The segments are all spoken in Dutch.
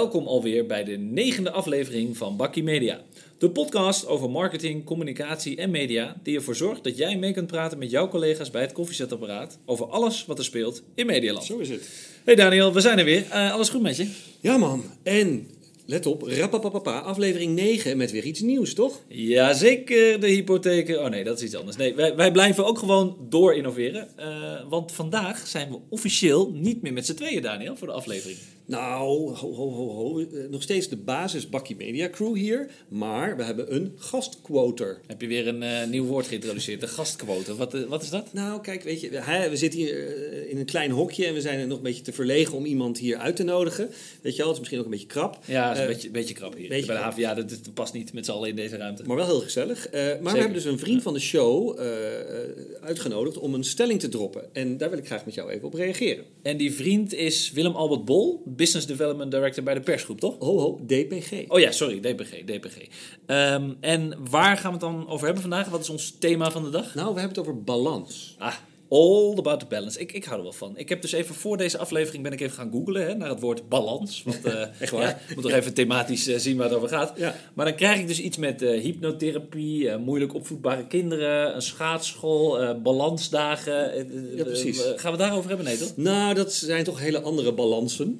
welkom alweer bij de negende aflevering van Bakkie Media. De podcast over marketing, communicatie en media die ervoor zorgt dat jij mee kunt praten met jouw collega's bij het koffiezetapparaat over alles wat er speelt in Medialand. Zo is het. Hey Daniel, we zijn er weer. Eh, alles goed met je? Ja man, en let op, rappapapapa, aflevering 9 met weer iets nieuws, toch? Jazeker, de hypotheken. Oh nee, dat is iets anders. Nee, wij, wij blijven ook gewoon door innoveren. Eh, want vandaag zijn we officieel niet meer met z'n tweeën, Daniel, voor de aflevering. Nou, ho, ho, ho, ho. Eh, Nog steeds de basis Bakkie Media Crew hier, maar we hebben een gastquoter. Heb je weer een eh, nieuw woord geïntroduceerd, de gastquote. Wat, eh, wat is dat? Nou, kijk, weet je, we zitten hier in een klein hokje en we zijn er nog een beetje te verlegen om iemand hier uit te nodigen. Weet je wel, het is misschien ook een beetje krap. Ja, dat is een beetje, beetje krap hier. beetje Bij de haven, ja, dat, dat past niet met z'n allen in deze ruimte. Maar wel heel gezellig. Maar we hebben dus een vriend van de show uitgenodigd om een stelling te droppen. En daar wil ik graag met jou even op reageren. En die vriend is Willem Albert Bol, Business Development Director bij de persgroep, toch? Ho, ho, DPG. Oh ja, sorry, DPG. DPG. Ehm, en waar gaan we het dan over hebben vandaag? Wat is ons thema van de dag? Nou, we hebben het over balans. Ah, all about the balance. Ik, ik hou er wel van. Ik heb dus even voor deze aflevering ben ik even gaan googlen hè, naar het woord balans. Want eh Echt waar? ja, moet nog even thematisch eh, zien waar het over gaat. Ja. Maar dan krijg ik dus iets met eh, hypnotherapie, moeilijk opvoedbare kinderen, een schaatsschool, balansdagen. Ja, precies. gaan we daarover hebben? Nee, toch? Nou, dat zijn toch hele andere balansen.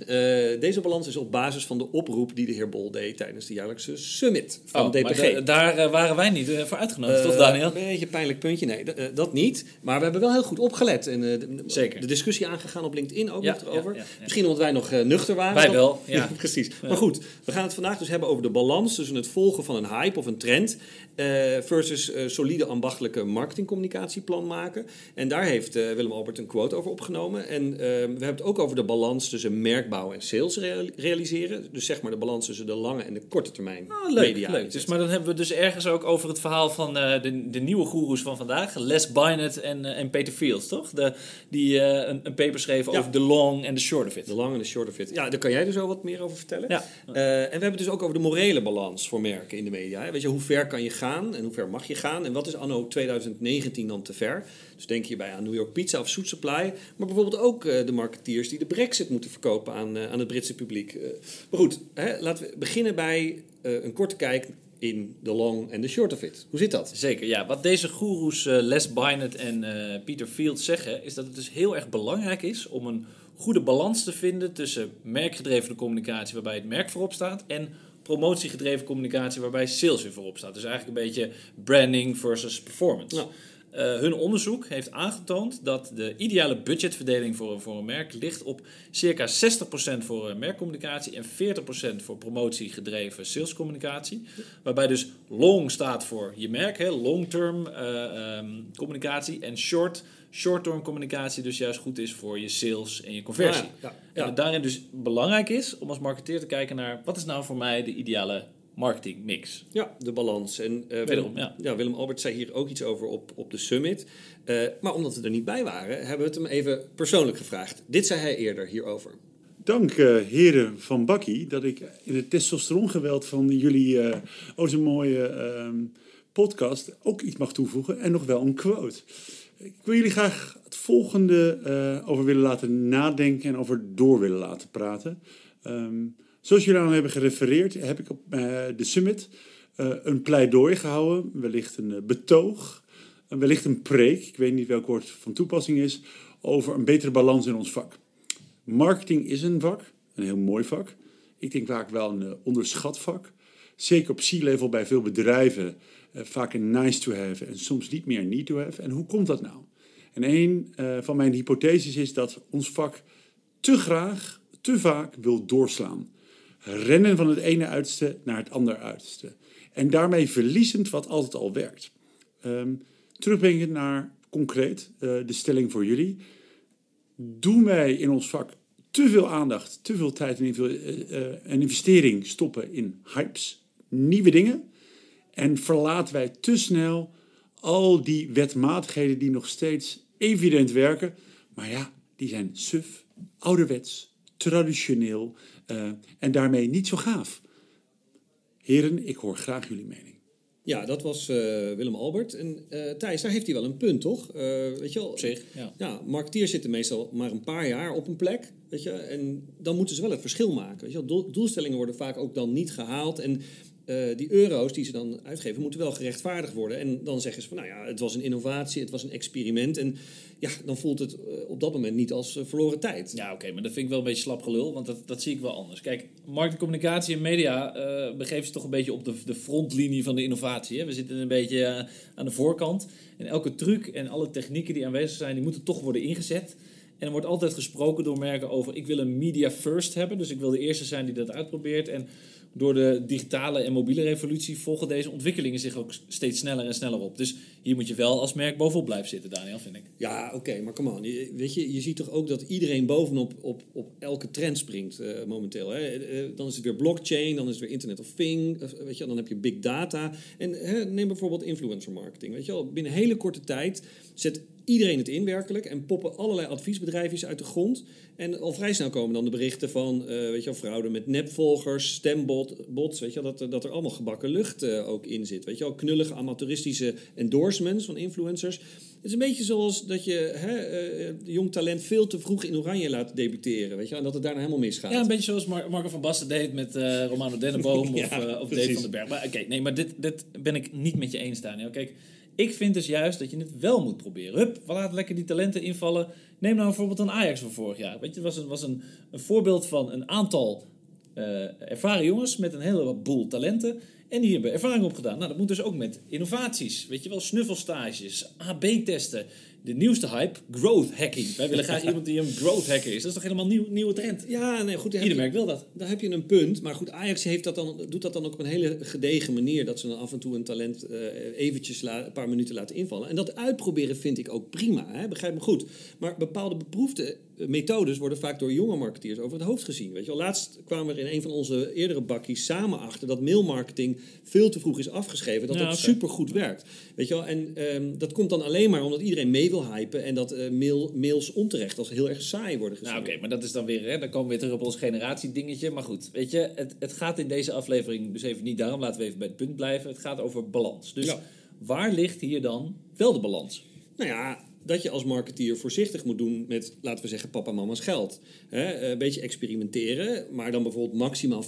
Deze balans is op basis van de oproep die de heer Bol deed tijdens de jaarlijkse summit van Oh, DPG. da- daar waren wij niet voor uitgenodigd, toch Daniel? Een beetje pijnlijk puntje. Nee, dat niet. Maar we hebben wel heel goed opgelet. En eh, de, Zeker. de discussie aangegaan op LinkedIn ook Ja, nog erover. Misschien omdat wij nog eh, nuchter waren. Wij wel, ja. precies. Maar goed, we gaan het vandaag dus hebben over de balans tussen het volgen van een hype of een trend eh, versus solide ambachtelijke marketingcommunicatieplan maken. En daar heeft Willem Albert een quote over opgenomen. En we hebben het ook over de balans tussen merkbouw en sales rea- realiseren. Dus zeg maar de balans tussen de lange en de korte termijn Ah, leuk, media. leuk. Dus, maar dan hebben we dus ergens ook over het verhaal van de, de nieuwe goeroes van vandaag. Les Bynett en, en Peter Toch? De, die eh, een, een paper schreven Ja. over de long en de short of it. De lange en de short of it. Ja, daar kan jij dus zo wat meer over vertellen. Ja. Eh, en we hebben het dus ook over de morele balans voor merken in de media. hè. Weet je, hoe ver kan je gaan en hoe ver mag je gaan? En wat is anno 2019 dan te ver? Dus denk hierbij aan New York Pizza of Soet Supply. Maar bijvoorbeeld ook eh, de marketeers die de brexit moeten verkopen aan, aan het Britse publiek. Maar goed, hè, laten we beginnen bij een korte kijk in de long en de short of it. Hoe zit dat? Zeker, ja. Wat deze goeroes eh, Les Bynett en eh, Peter Fields zeggen, is dat het dus heel erg belangrijk is om een goede balans te vinden tussen merkgedreven communicatie, waarbij het merk voorop staat, en promotiegedreven communicatie, waarbij sales weer voorop staat. Dus eigenlijk een beetje branding versus performance. Nou. Eh, hun onderzoek heeft aangetoond dat de ideale budgetverdeling voor, een- voor een merk ligt op circa 60% voor eh, merkcommunicatie en 40% voor promotiegedreven salescommunicatie. Waarbij dus long staat voor je merk, hè, long-term eh, ehm, communicatie en short, short-term communicatie dus juist goed is voor je sales en je conversie. Ah, ja, En ja. het daarin dus belangrijk is om als marketeer te kijken naar wat is nou voor mij de ideale marketingmix. Ja, de balans. En eh, Wederom, Willem, ja. Willem Albert zei hier ook iets over op, op de summit. Eh, maar omdat we er niet bij waren, hebben we het hem even persoonlijk gevraagd. Dit zei hij eerder hierover. Dank eh, heren van Bakkie dat ik in het testosterongeweld van jullie eh oh zo'n mooie ehm, podcast ook iets mag toevoegen en nog wel een quote. Ik wil jullie graag het volgende eh, over willen laten nadenken en over door willen laten praten. Ehm, zoals jullie al hebben gerefereerd, heb ik op eh, de summit eh, een pleidooi gehouden, wellicht een eh, betoog, wellicht een preek, ik weet niet welk woord van toepassing is, over een betere balans in ons vak. Marketing is een vak, een heel mooi vak. Ik denk vaak wel een onderschat vak. Zeker op C-level bij veel bedrijven vaak een nice to have en soms niet meer need to have. En hoe komt dat nou? En een van mijn hypotheses is dat ons vak te graag, te vaak wil doorslaan. Rennen van het ene uiterste naar het andere uiterste. En daarmee verliezend wat altijd al werkt. Ehm terugbrengen naar concreet eh, de stelling voor jullie doen wij in ons vak te veel aandacht, te veel tijd en eh, eh, en investering stoppen in hypes, nieuwe dingen. En verlaten wij te snel al die wetmatigheden die nog steeds evident werken. Maar ja, die zijn suf, ouderwets, traditioneel eh, en daarmee niet zo gaaf. Heren, ik hoor graag jullie mening. Ja, dat was eh, Willem Albert. En eh, Thijs, daar heeft hij wel een punt, toch? Eh, weet je wel? Op zich, ja. Ja, marketeers zitten meestal maar een paar jaar op een plek. Weet je? En dan moeten ze wel het verschil maken. Weet je? wel. Doel- doelstellingen worden vaak ook dan niet gehaald. En eh, die euro's die ze dan uitgeven, moeten wel gerechtvaardigd worden. En dan zeggen ze van, nou ja, het was een innovatie, het was een experiment. En ja, dan voelt het eh, op dat moment niet als eh, verloren tijd. Ja, oké, maar dat vind ik wel een beetje slap gelul, want dat, dat zie ik wel anders. Kijk, marketingcommunicatie en media begeven zich toch een beetje op de, de frontlinie van de innovatie. Hè? We zitten een beetje aan de voorkant. En elke truc en alle technieken die aanwezig zijn, die moeten toch worden ingezet. En er wordt altijd gesproken door merken over, ik wil een media first hebben. Dus ik wil de eerste zijn die dat uitprobeert. En door de digitale en mobiele revolutie volgen deze ontwikkelingen zich ook steeds sneller en sneller op. Dus hier moet je wel als merk bovenop blijven zitten, Daniel, vind ik. Ja, oké, maar come on. Je- Weet je, je ziet toch ook dat iedereen bovenop op, op elke trend springt eh, momenteel. Hè? Eh, dan is het weer blockchain, dan is het weer Internet of Thing, eh, weet je, dan heb je big data. En neem bijvoorbeeld influencer marketing. Weet je wel, binnen hele korte tijd zet iedereen het in werkelijk en poppen allerlei adviesbedrijfjes uit de grond. En al vrij snel komen dan de berichten van, eh, weet je wel, fraude met nepvolgers, stembots, weet je wel, dat, er- dat er allemaal gebakken lucht eh, ook in zit. Weet je wel, knullige amateuristische endorsements van influencers. Het is een beetje zoals dat je hè, eh, jong talent veel te vroeg in Oranje laat debuteren, weet je wel, en dat het daarna helemaal misgaat. Ja, een beetje zoals Mar- Marco van Basten deed met eh, Romano Denneboom Ja, of, eh, of Dave van den Berg. Maar oké, nee, maar dit, dit ben ik niet met je eens, Daniel. Kijk, ik vind dus juist dat je het wel moet proberen. Hup, we lekker die talenten invallen. Neem nou bijvoorbeeld een Ajax van vorig jaar. Weet je, het was een, was een, een voorbeeld van een aantal eh, ervaren jongens met een hele boel talenten. En die hebben ervaring opgedaan. Nou, dat moet dus ook met innovaties. Weet je wel, snuffelstages, AB-testen. De nieuwste hype, growth hacking. Wij willen graag iemand die een growth hacker is. Dat is toch helemaal nieuw, nieuwe trend? Ja, nee, goed. Ieder heb je- merk wil dat. Daar heb je een punt. Maar goed, Ajax heeft dat dan, doet dat dan ook op een hele gedegen manier. Dat ze dan af en toe een talent eh, eventjes la- een paar minuten laten invallen. En dat uitproberen vind ik ook prima. Hè? Begrijp me goed. Maar bepaalde beproefde methodes worden vaak door jonge marketeers over het hoofd gezien. Weet je wel, laatst kwamen we er in een van onze eerdere bakkies samen achter dat mailmarketing veel te vroeg is afgeschreven. Dat Ja, dat supergoed werkt. Weet je wel, en ehm, dat komt dan alleen maar omdat iedereen mee wil hypen en dat eh, mail, mails onterecht als heel erg saai worden gezien. Nou, oké, maar dat is dan weer, hè, dan komen we weer terug op ons generatiedingetje. Maar goed, weet je, het, het gaat in deze aflevering dus even niet daarom. Laten we even bij het punt blijven. Het gaat over balans. Dus Ja. waar ligt hier dan wel de balans? Nou ja, dat je als marketeer voorzichtig moet doen met, laten we zeggen, papa en mama's geld. Eh, een beetje experimenteren, maar dan bijvoorbeeld maximaal 5%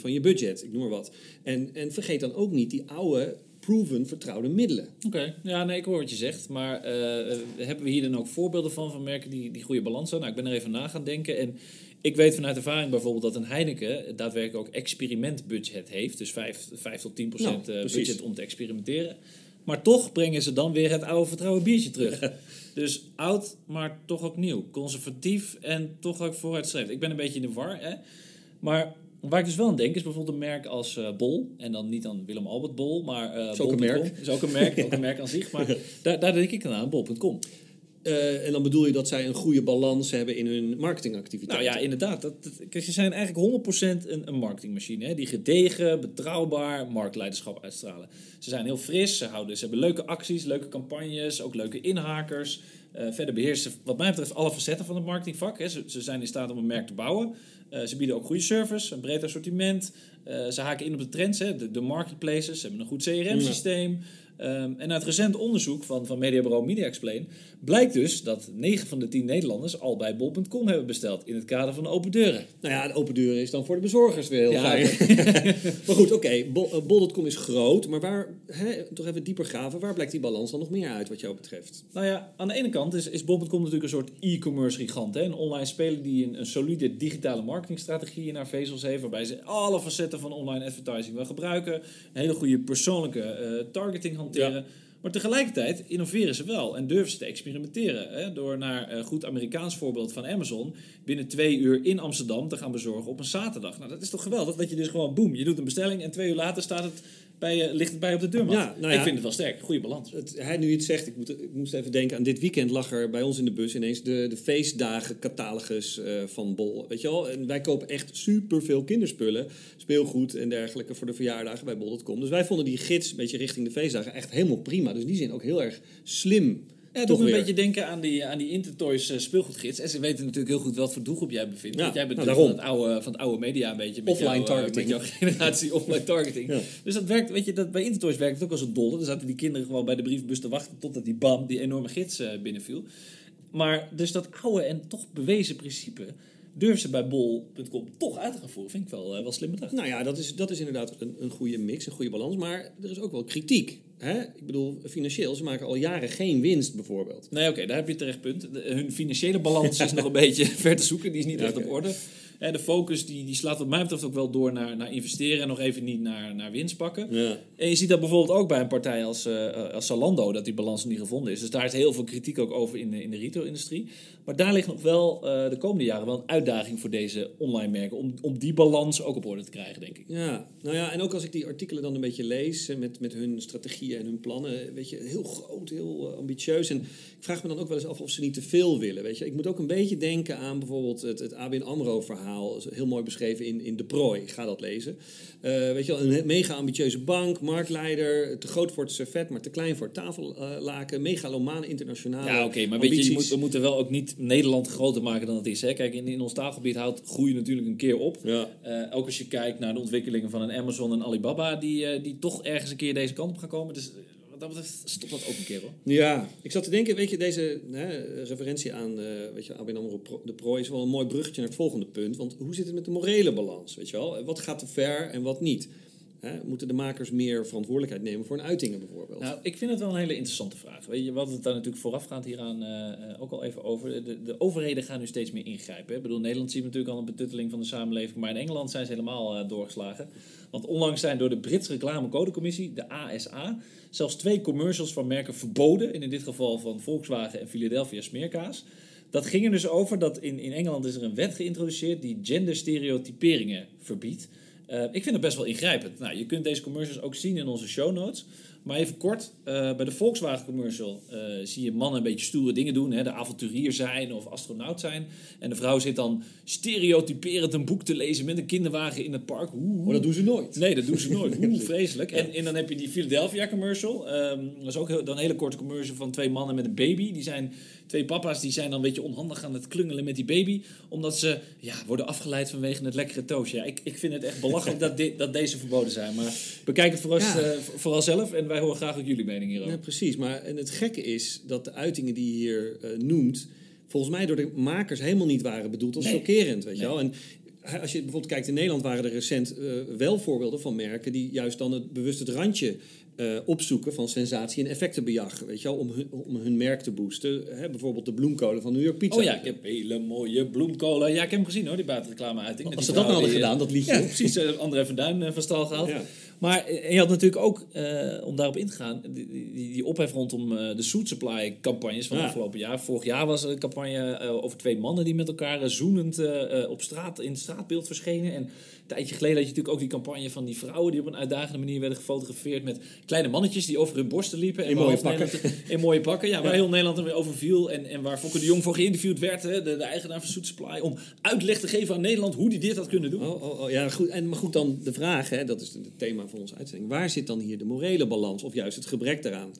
van je budget. Ik noem maar wat. En, en vergeet dan ook niet die oude, proven, vertrouwde middelen. Oké, ja, nee, ik hoor wat je zegt. Maar eh, hebben we hier dan ook voorbeelden van, van merken die, die goede balans hebben? Nou, ik ben er even na gaan denken. En ik weet vanuit ervaring bijvoorbeeld dat een Heineken daadwerkelijk ook experimentbudget heeft. Dus 5, 5 tot 10 procent Nou, eh, budget om te experimenteren. Maar toch brengen ze dan weer het oude vertrouwen biertje terug. dus oud, maar toch ook nieuw. Conservatief en toch ook vooruitstrevend. Ik ben een beetje in de war. Hè? Maar waar ik dus wel aan denk is bijvoorbeeld een merk als eh, Bol. En dan niet aan Willem Albert Bol, maar eh Is ook een merk. Is ook een merk, ook een merk aan zich. Maar daar, daar denk ik dan aan, Bol.com. Eh, en dan bedoel je dat zij een goede balans hebben in hun Nou marketingactiviteiten. ja, inderdaad. Dat, ze zijn eigenlijk 100% een, een marketingmachine. Hè? Die gedegen, betrouwbaar marktleiderschap uitstralen. Ze zijn heel fris, ze, houden, ze hebben leuke acties, leuke campagnes, ook leuke inhakers. Eh, verder beheersen ze, wat mij betreft, alle facetten van het marketingvak. Hè? Ze, ze zijn in staat om een merk te bouwen. Eh, ze bieden ook goede service, een breed assortiment. Ze haken in op de trends, hè? De, de marketplaces. Ze hebben een goed CRM-systeem. Ehm, en uit recent onderzoek van, van mediabureau Media Explain blijkt dus dat 9 van de 10 Nederlanders al bij bol.com hebben besteld in het kader van open deuren. Nou ja, de open deuren is dan voor de bezorgers weer heel Ja, fijn. maar goed, oké, Bol- eh, Bol.com is groot, maar waar, toch even dieper graven, waar blijkt die balans dan nog meer uit wat jou betreft? Nou ja, aan de ene kant is, is bol.com natuurlijk een soort e-commerce gigant. Hè? Een online speler die een, een solide digitale marketingstrategie in haar vezels heeft. Waarbij ze alle facetten van online advertising wil gebruiken. Een hele goede persoonlijke eh, targeting hanteren. Maar tegelijkertijd innoveren ze wel en durven ze te experimenteren. Hè? Door naar eh, goed Amerikaans voorbeeld van Amazon binnen twee uur in Amsterdam te gaan bezorgen op een zaterdag. Nou, dat is toch geweldig dat je dus gewoon boem, je doet een bestelling en twee uur later staat het bij, je- ligt het bij op de deurmat. Ja, nou ja. Ik vind het wel sterk, goede balans. Het, hij nu iets zegt, ik, moet, ik moest even denken aan dit weekend lag er bij ons in de bus ineens de, de feestdagen catalogus eh, van Bol. Weet je wel? En wij kopen echt superveel kinderspullen, speelgoed en dergelijke voor de verjaardagen bij bol.com. Dus wij vonden die gids een beetje richting de feestdagen echt helemaal prima. Dus in die zin ook heel erg slim Ja, Toch een weer. beetje denken aan die, aan die Intertoys eh, speelgoedgids. En ze weten natuurlijk heel goed wat voor doelgroep jij bevindt. Ja, Want jij bent nou, van, het oude, van het oude media een beetje. Met Offline jouw, eh, targeting. Met jouw generatie offline targeting. Ja. Dus dat werkt, weet je, dat, bij Intertoys werkt het ook als een dolle. Dan zaten die kinderen gewoon bij de brievenbus te wachten totdat die bam, die enorme gids eh, binnenviel. Maar dus dat oude en toch bewezen principe durven ze bij bol.com toch uit te gaan voeren. Vind ik wel, wel slim bedacht. Nou ja, dat is, dat is inderdaad een, een goede mix, een goede balans. Maar er is ook wel kritiek. Hè? Ik bedoel, financieel, ze maken al jaren geen winst bijvoorbeeld. Nee, oké, daar heb je terecht punt. De- hun financiële balans is nog een beetje ver te zoeken. Die is niet echt op orde. De focus die, die slaat wat mij betreft ook wel door naar, naar investeren en nog even niet naar, naar winst pakken. Ja. En je ziet dat bijvoorbeeld ook bij een partij als, eh, als Zalando, dat die balans niet gevonden is. Dus daar is heel veel kritiek ook over in de, in de retail-industrie. Maar daar ligt nog wel eh, de komende jaren wel een uitdaging voor deze online merken. Om, om die balans ook op orde te krijgen, denk ik. Ja, nou ja, en ook als ik die artikelen dan een beetje lees met, met hun strategieën en hun plannen, weet je, heel groot, heel eh, ambitieus. En ik vraag me dan ook wel eens af of ze niet te veel willen, weet je. Ik moet ook een beetje denken aan bijvoorbeeld het, het ABN AMRO-verhaal, heel mooi beschreven in, in De Prooi, ga dat lezen. Eh, weet je wel, een mega ambitieuze bank, marktleider, te groot voor het servet, maar te klein voor het tafellaken, megalomane internationale Ja, oké, maar weet je, je moet, we moeten wel ook niet Nederland groter maken dan het is. Hè? Kijk, in, in ons taalgebied houdt groei natuurlijk een keer op. Ja. Eh, ook als je kijkt naar de ontwikkelingen van een Amazon en Alibaba, die, eh, die toch ergens een keer deze kant op gaan komen. Dus dat betreft stopt dat ook een keer hoor. Ja, ik zat te denken, weet je, deze hè, referentie aan eh, weet je, ABN AMRO de prooi is wel een mooi bruggetje naar het volgende punt. Want hoe zit het met de morele balans, weet je wel? Wat gaat te ver en wat niet? Moeten de makers meer verantwoordelijkheid nemen voor hun uitingen bijvoorbeeld? Nou, ik vind het wel een hele interessante vraag. Weet je, we hadden het daar natuurlijk voorafgaand hieraan eh, eh, ook al even over. De, de overheden gaan nu steeds meer ingrijpen. Ik bedoel, Nederland zien we natuurlijk al een betutteling van de samenleving, maar in Engeland zijn ze helemaal eh, doorgeslagen. Want onlangs zijn door de Britse reclamecodecommissie, de ASA, zelfs twee commercials van merken verboden. En in dit geval van Volkswagen en Philadelphia smeerkaas. Dat ging er dus over dat in, in Engeland is er een wet geïntroduceerd die genderstereotyperingen verbiedt. Eh, ik vind het best wel ingrijpend. Nou, je kunt deze commercials ook zien in onze show notes. Maar even kort, eh, bij de Volkswagen commercial eh, zie je mannen een beetje stoere dingen doen. Hè, de avonturier zijn of astronaut zijn. En de vrouw zit dan stereotyperend een boek te lezen met een kinderwagen in het park. Hoe- Maar dat doen ze nooit. Nee, dat doen ze nooit. Hoe vreselijk. En, en dan heb je die Philadelphia commercial. Ehm, dat is ook heel, dan een hele korte commercial van twee mannen met een baby. Die zijn twee papa's die zijn dan een beetje onhandig aan het klungelen met die baby. Omdat ze ja, worden afgeleid vanwege het lekkere toosje. Ja, ik, ik vind het echt belachelijk dat, dit, dat deze verboden zijn. Maar bekijk het vooral, Ja. eh, vooral zelf. En wij horen graag ook jullie mening hierover. Ja, precies. Maar en het gekke is dat de uitingen die je hier eh, noemt, volgens mij door de makers helemaal niet waren bedoeld als Nee. chockerend. Weet je wel? En als je bijvoorbeeld kijkt in Nederland, waren er recent eh, wel voorbeelden van merken die juist dan het, bewust het randje eh, opzoeken van sensatie en effectenbejag. Weet je wel, om hun, om hun merk te boosten. Hè, bijvoorbeeld de bloemkolen van New York Pizza. Oh ja, ik heb hele mooie bloemkolen. Ja, ik heb hem gezien hoor, die buitenreclame uiting. Met Als ze dat nou hadden die, gedaan, dat liedje. Ja, precies. André van Duin van stal gehaald. Ja. Maar eh, je had natuurlijk ook, eh, om daarop in te gaan, die, die, die ophef rondom eh, de Suit Supply campagnes van Ja. het afgelopen jaar. Vorig jaar was er een campagne over twee mannen die met elkaar zoenend op straat, in het straatbeeld verschenen. En een tijdje geleden had je natuurlijk ook die campagne van die vrouwen die op een uitdagende manier werden gefotografeerd met kleine mannetjes die over hun borsten liepen. En In mooie Nederland- in mooie pakken, ja, waar heel Nederland er weer over viel. En, en waar Fokke de Jong voor geïnterviewd werd, hè, de, de eigenaar van Suit Supply, om uitleg te geven aan Nederland hoe die dit had kunnen doen. Oh, oh, oh, ja, goed. En, maar goed, dan de vraag, hè, dat is het thema van onze uitzending. Waar zit dan hier de morele balans of juist het gebrek daaraan?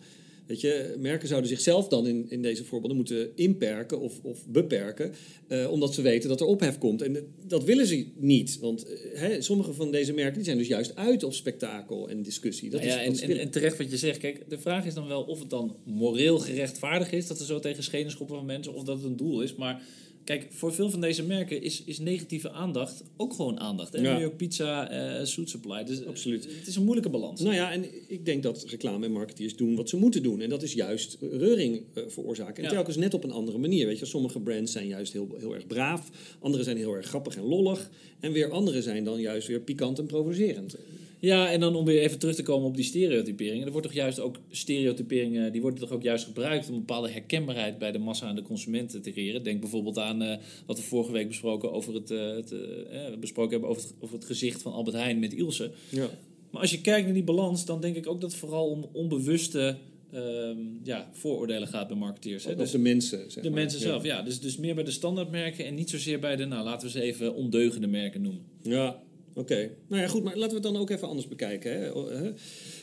Weet je, merken zouden zichzelf dan in, in deze voorbeelden moeten inperken of, of beperken, eh, omdat ze weten dat er ophef komt. En dat willen ze niet, want eh, hè, sommige van deze merken die zijn dus juist uit op spektakel en discussie. Dat Nou ja, is, en, dat is en, en terecht wat je zegt. Kijk, de vraag is dan wel of het dan moreel gerechtvaardigd is dat er zo tegen schenen schoppen van mensen, of dat het een doel is. Maar kijk, voor veel van deze merken is, is negatieve aandacht ook gewoon aandacht. En Ja. New York Pizza, eh Suit Supply. Dus Absoluut. Het is een moeilijke balans. Nou ja, en ik denk dat reclame en marketeers doen wat ze moeten doen. En dat is juist reuring eh, veroorzaken. En Ja. telkens net op een andere manier. Weet je, sommige brands zijn juist heel, heel erg braaf. Andere zijn heel erg grappig en lollig. En weer andere zijn dan juist weer pikant en provocerend. Ja, en dan om weer even terug te komen op die stereotyperingen. Er wordt toch juist ook stereotyperingen, die worden toch ook juist gebruikt om een bepaalde herkenbaarheid bij de massa en de consumenten te creëren. Denk bijvoorbeeld aan eh, wat we vorige week besproken, over het, eh, het, eh, besproken hebben over het, over het gezicht van Albert Heijn met Ilse. Ja. Maar als je kijkt naar die balans, dan denk ik ook dat het vooral om onbewuste ehm, ja, vooroordelen gaat bij marketeers. Hè? Of Dus de mensen, zeg de maar. mensen zelf, ja. Dus, dus meer bij de standaardmerken en niet zozeer bij de, nou laten we ze even ondeugende merken noemen. Ja, Oké, nou ja, goed, maar laten we het dan ook even anders bekijken. Hè? O- hè?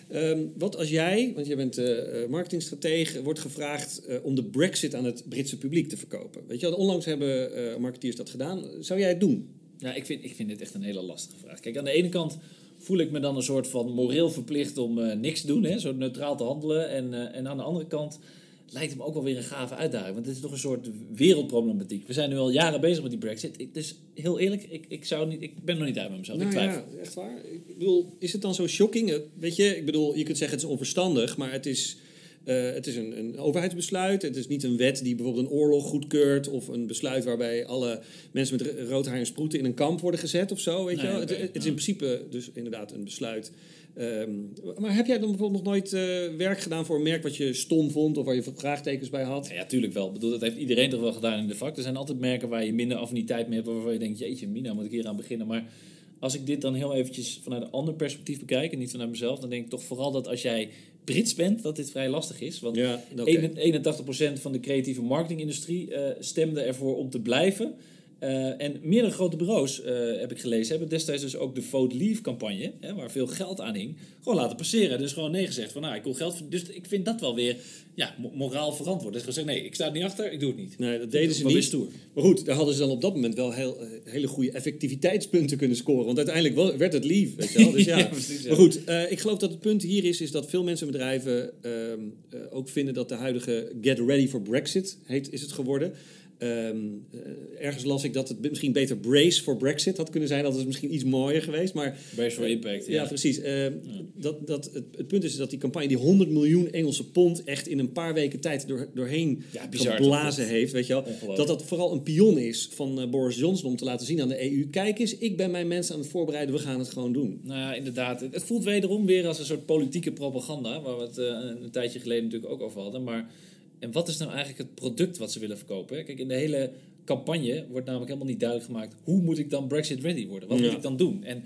Ehm, wat als jij, want jij bent eh, marketingstratege, wordt gevraagd eh, om de Brexit aan het Britse publiek te verkopen? Weet je onlangs hebben eh, marketeers dat gedaan. Zou jij het doen? Ja, ik vind, ik vind dit echt een hele lastige vraag. Kijk, aan de ene kant voel ik me dan een soort van moreel verplicht om niks te doen, hè, zo neutraal te handelen. En, en aan de andere kant lijkt het me ook wel weer een gave uitdaging. Want het is toch een soort wereldproblematiek. We zijn nu al jaren bezig met die brexit. Ik, dus heel eerlijk, ik, ik, zou niet, ik ben nog niet uit met mezelf. ik Nou twijfel. ja, echt waar. Ik bedoel, is het dan zo shocking? Eh, Weet je, ik bedoel, je kunt zeggen het is onverstandig, maar het is, eh, het is een, een overheidsbesluit. Het is niet een wet die bijvoorbeeld een oorlog goedkeurt of een besluit waarbij alle mensen met ro- rood haar en sproeten in een kamp worden gezet of zo. Weet Nee, je wel? het, het is in principe dus inderdaad een besluit. Ehm, maar heb jij dan bijvoorbeeld nog nooit eh, werk gedaan voor een merk wat je stom vond of waar je vraagtekens bij had? Ja, ja, tuurlijk wel. Ik bedoel, dat heeft iedereen toch wel gedaan in de vak. Er zijn altijd merken waar je minder affiniteit mee hebt, waarvan je denkt, jeetje, Mina, moet ik hier aan beginnen. Maar als ik dit dan heel eventjes vanuit een ander perspectief bekijk, en niet vanuit mezelf, dan denk ik toch vooral dat als jij Brits bent, dat dit vrij lastig is. Want Ja, oké. 81% van de creatieve marketingindustrie eh, stemde ervoor om te blijven. Eh, en meerdere grote bureaus, eh, heb ik gelezen, hebben destijds dus ook de Vote Leave campagne, hè, waar veel geld aan hing, gewoon laten passeren. Dus gewoon nee gezegd van, nou, ik wil geld. Dus ik vind dat wel weer ja, mo- moraal verantwoord. Dus gezegd, nee, ik sta er niet achter, ik doe het niet. Nee, dat deden ze niet. stoer. Maar goed, daar hadden ze dan op dat moment wel heel, eh, hele goede effectiviteitspunten kunnen scoren. Want uiteindelijk werd het lief, weet je wel. Dus ja. Ja, precies, ja. Maar goed, ik geloof dat het punt hier is, is dat veel mensen en bedrijven ehm, eh, ook vinden dat de huidige Get Ready for Brexit heet, is het geworden. Ehm, eh, ergens las ik dat het misschien beter Brace for Brexit had kunnen zijn. Dat is misschien iets mooier geweest. Maar Brace for impact, ja, ja. precies. Eh, dat, dat, het, het punt is dat die campagne die 100 miljoen Engelse pond echt in een paar weken tijd door, doorheen Ja, bizar, geblazen heeft. Weet je wel. Dat dat vooral een pion is van eh, Boris Johnson om te laten zien aan de EU. Kijk eens, ik ben mijn mensen aan het voorbereiden. We gaan het gewoon doen. Nou ja, inderdaad. Het het voelt wederom weer als een soort politieke propaganda, waar we het eh, een tijdje geleden natuurlijk ook over hadden. Maar en wat is nou eigenlijk het product wat ze willen verkopen? Kijk, in de hele campagne wordt namelijk helemaal niet duidelijk gemaakt hoe moet ik dan Brexit ready worden? Wat Ja. moet ik dan doen? En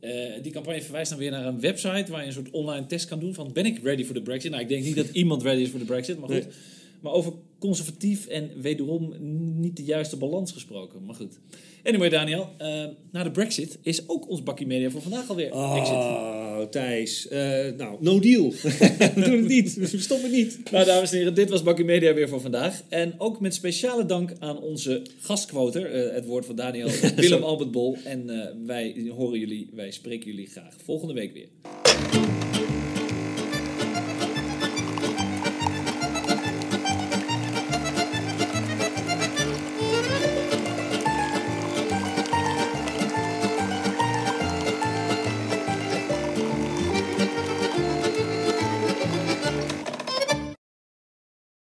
eh, die campagne verwijst dan weer naar een website waar je een soort online test kan doen van ben ik ready voor de Brexit? Nou, ik denk niet dat iemand ready is voor de Brexit, maar goed. Nee. Maar over conservatief en wederom niet de juiste balans gesproken. Maar goed. Anyway, Daniel. eh, na de Brexit is ook ons bakkie media voor vandaag alweer exit. Oh, Thijs. Eh, nou, no deal. We doen het niet. We stoppen niet. Nou, dames en heren, dit was Bakkie Media weer voor vandaag. En ook met speciale dank aan onze gastquoter, eh, het woord van Daniel, Willem Albert Bol. En wij horen jullie, wij spreken jullie graag volgende week weer.